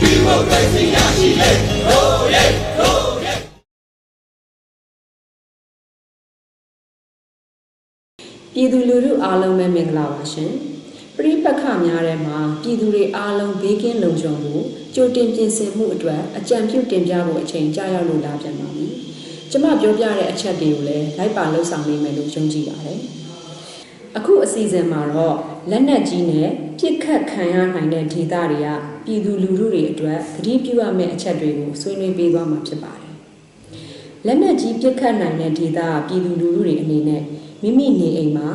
ဒီမိုကရေစီရရှိလေဟိုးရဲဟိုးရဲပြည်သူလူထုအားလုံးပဲမင်္ဂလာပါရှင်။ပြိပက္ခများထဲမှာပြည်သူတွေအားလုံးဘေးကင်းလုံခြုံမှုကြိုတင်ပြင်ဆင်မှုအတွက်အကြံပြုတင်ပြဖို့အချိန်ကြာရောက်လို့လာပြန်ပါပြီ။ကျွန်မပြောပြတဲ့အချက်တွေကိုလည်းလိုက်ပါလှုပ်ဆောင်နိုင်မယ်လို့ယုံကြည်ပါတယ်။အခုအစီအစဉ်မှာတော့ လက်နက်ကြီးနဲ့ပြစ်ခတ်ခံရနိုင်တဲ့ဒေသတွေကပြည်သူလူထုတွေအတွက်သတိပြုရမယ့်အချက်တွေကိုဆွေးနွေးပေးသွားမှာဖြစ်ပါတယ်။လက်နက်ကြီးပြစ်ခတ်နိုင်တဲ့ဒေသကပြည်သူလူထုတွေအနေနဲ့မိမိနေအိမ်မှာ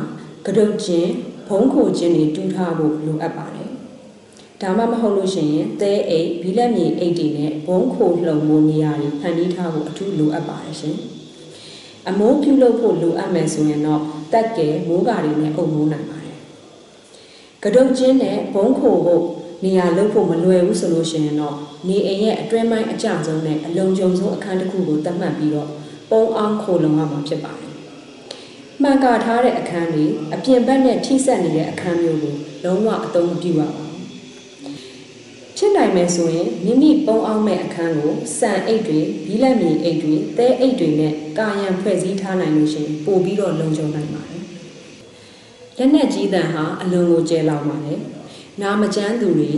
ကတုတ်ချင်းဘုံခိုချင်းတွေတူးထားဖို့လိုအပ်ပါတယ်။ဒါမှမဟုတ်လို့ရှိရင်သဲအိတ်ဘီလက်မြေအိတ်တွေနဲ့ဘုံခိုလှုံမှုနေရာတွေဖန်တီးထားဖို့အထူးလိုအပ်ပါတယ်ရှင်။အမိုးပြုလုပ်ဖို့လိုအပ်မယ်ဆိုရင်တော့တက်ကဲမိုးကာတွေနဲ့အုပ်မိုးနိုင်ပါတယ်။ ကတုတ်ချင်းနဲ့ဘုံခိုဖို့နေရာလုပ်ဖို့မလွယ်ဘူးဆိုလို့ရှိရင်တော့နေအိမ်ရဲ့အတွင်းပိုင်းအကျဆုံးနဲ့အလုံးကျုံဆုံးအခန်းတစ်ခုကိုသတ်မှတ်ပြီးတော့ပုံအောင်ခိုလုံရမှာဖြစ်ပါတယ်။မှန်ကာထားတဲ့အခန်းတွေအပြင်ဘက်နဲ့ထိစပ်နေတဲ့အခန်းမျိုးကိုလုံးဝအသုံးမပြုရပါဘူး။ဖြစ်နိုင်မယ်ဆိုရင်မိမိပုံအောင်မဲ့အခန်းကိုစံအိတ်တွေဘီလက်မြေအိတ်တွေသဲအိတ်တွေနဲ့ကာယံဖွဲ့စည်းထားနိုင်လို့ရှိရင်ပို့ပြီးတော့လုံခြုံနိုင်ပါတယ်။ လက်နက်ကြီးတန်ဟာအလွန်ကိုကျဲလောင်ပါတယ်။နာမကျန်းသူတွေ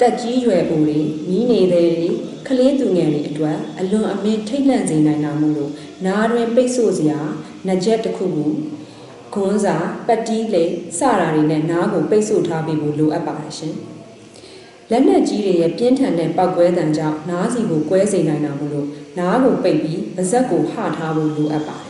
တက်ကြီးရွယ်အိုတွေမိနေတဲ့တွေကလေးသူငယ်တွေအတွက်အလွန်အမင်းထိတ်လန့်စေနိုင်တာမို့လို့နားတွင်ပိတ်ဆို့စရာနှကြက်တစ်ခုခုခွန်းစာပတ်တီးလေစတာတွေနဲ့နားကိုပိတ်ဆို့ထားပေးဖို့လိုအပ်ပါတယ်ရှင်။လက်နက်ကြီးတွေရဲ့ပြင်းထန်တဲ့ပောက်ကွဲတံကြောင့်နားစီကိုကွဲစေနိုင်တာမို့လို့နားကိုပိတ်ပြီးပါဇက်ကိုဟထားဖို့လိုအပ်ပါတယ်။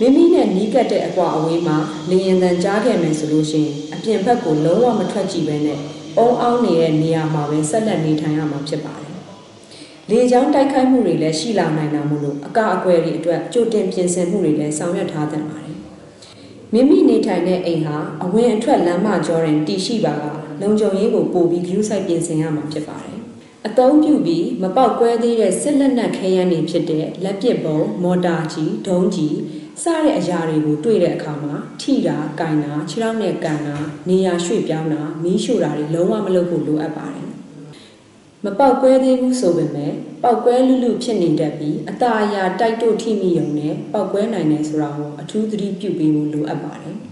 မိမိနဲ့နီးကပ်တဲ့အကွာအဝေးမှာလေရင်တန်ကြားခဲ့မယ်ဆိုလို့ရှိရင်အပြင်ဘက်ကိုလုံးဝမထွက်ကြည့်ပဲနဲ့အုံအောင်နေတဲ့နေရာမှာပဲဆက်လက်နေထိုင်ရမှာဖြစ်ပါတယ်။လေကြောင်းတိုက်ခိုက်မှုတွေလည်းရှိလာနိုင်တာမို့လို့အကအကွယ်တွေအတွက်ကြိုတင်ပြင်ဆင်မှုတွေလည်းဆောင်ရွက်ထားသင့်ပါတယ်။မိမိနေထိုင်တဲ့အိမ်ဟာအဝင်အထွက်လမ်းမကျောတွင်တည်ရှိပါကလုံခြုံရေးကိုပို့ပြီးဂရုစိုက်ပြင်ဆင်ရမှာဖြစ်ပါတယ်။အသုံးပြုပြီးမပေါက်ကွဲသေးတဲ့စစ်လက်နက်ခဲယမ်းတွေဖြစ်တဲ့လက်ပစ်ဗုံးမော်တာကြီးဒုံးကြီး စတဲ့အရာတွေကိုတွေ့တဲ့အခါမှာထိတာ၊ကင်တာ၊ခြေထောက်နဲ့ကန်တာနေရာရွှေ့ပြောင်းတာမီးရှို့တာတွေလုံးဝမလုပ်ဖို့လိုအပ်ပါတယ်။မပေါက်ကွဲသေးဘူးဆိုပေမဲ့ပေါက်ကွဲလူလူဖြစ်နေတတ်ပြီးအตาအရာတိုက်တို့ထိမိုံနဲ့ပေါက်ကွဲနိုင်တယ်ဆိုတာကိုအထူးသတိပြုပေးဖို့လိုအပ်ပါတယ်။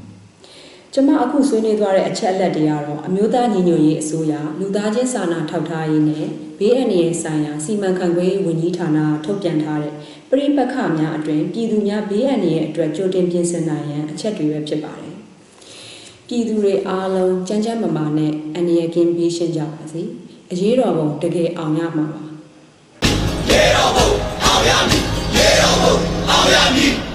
ကျမအခုဆွေးနွေးသွားတဲ့အချက်အလက်တွေကတော့အမျိုးသားညီညွတ်ရေးအစိုးရလူသားချင်းစာနာထောက်ထားရေးနဲ့ဘေးအန္တရာယ်ဆိုင်ရာစီမံခန့်ခွဲရေးဝန်ကြီးဌာနထုတ်ပြန်ထားတဲ့ပြည်ပခများအတွင်ပြည်သူများဘေးအန္တရာယ်အတွက်ကြိုတင်ပြင်ဆင်နိုင်ရန်အချက်တွေပဲဖြစ်ပါတယ်။ပြည်သူတွေအားလုံးကြမ်းကြမ်းမာမာနဲ့အန္တရာယ်ကင်းပြီးရှင်းကြပါစေ။အရေးတော်ပုံတကယ်အောင်ရမှာပါ။ရေတော်ပုံအောင်ရမည်ရေတော်ပုံအောင်ရမည်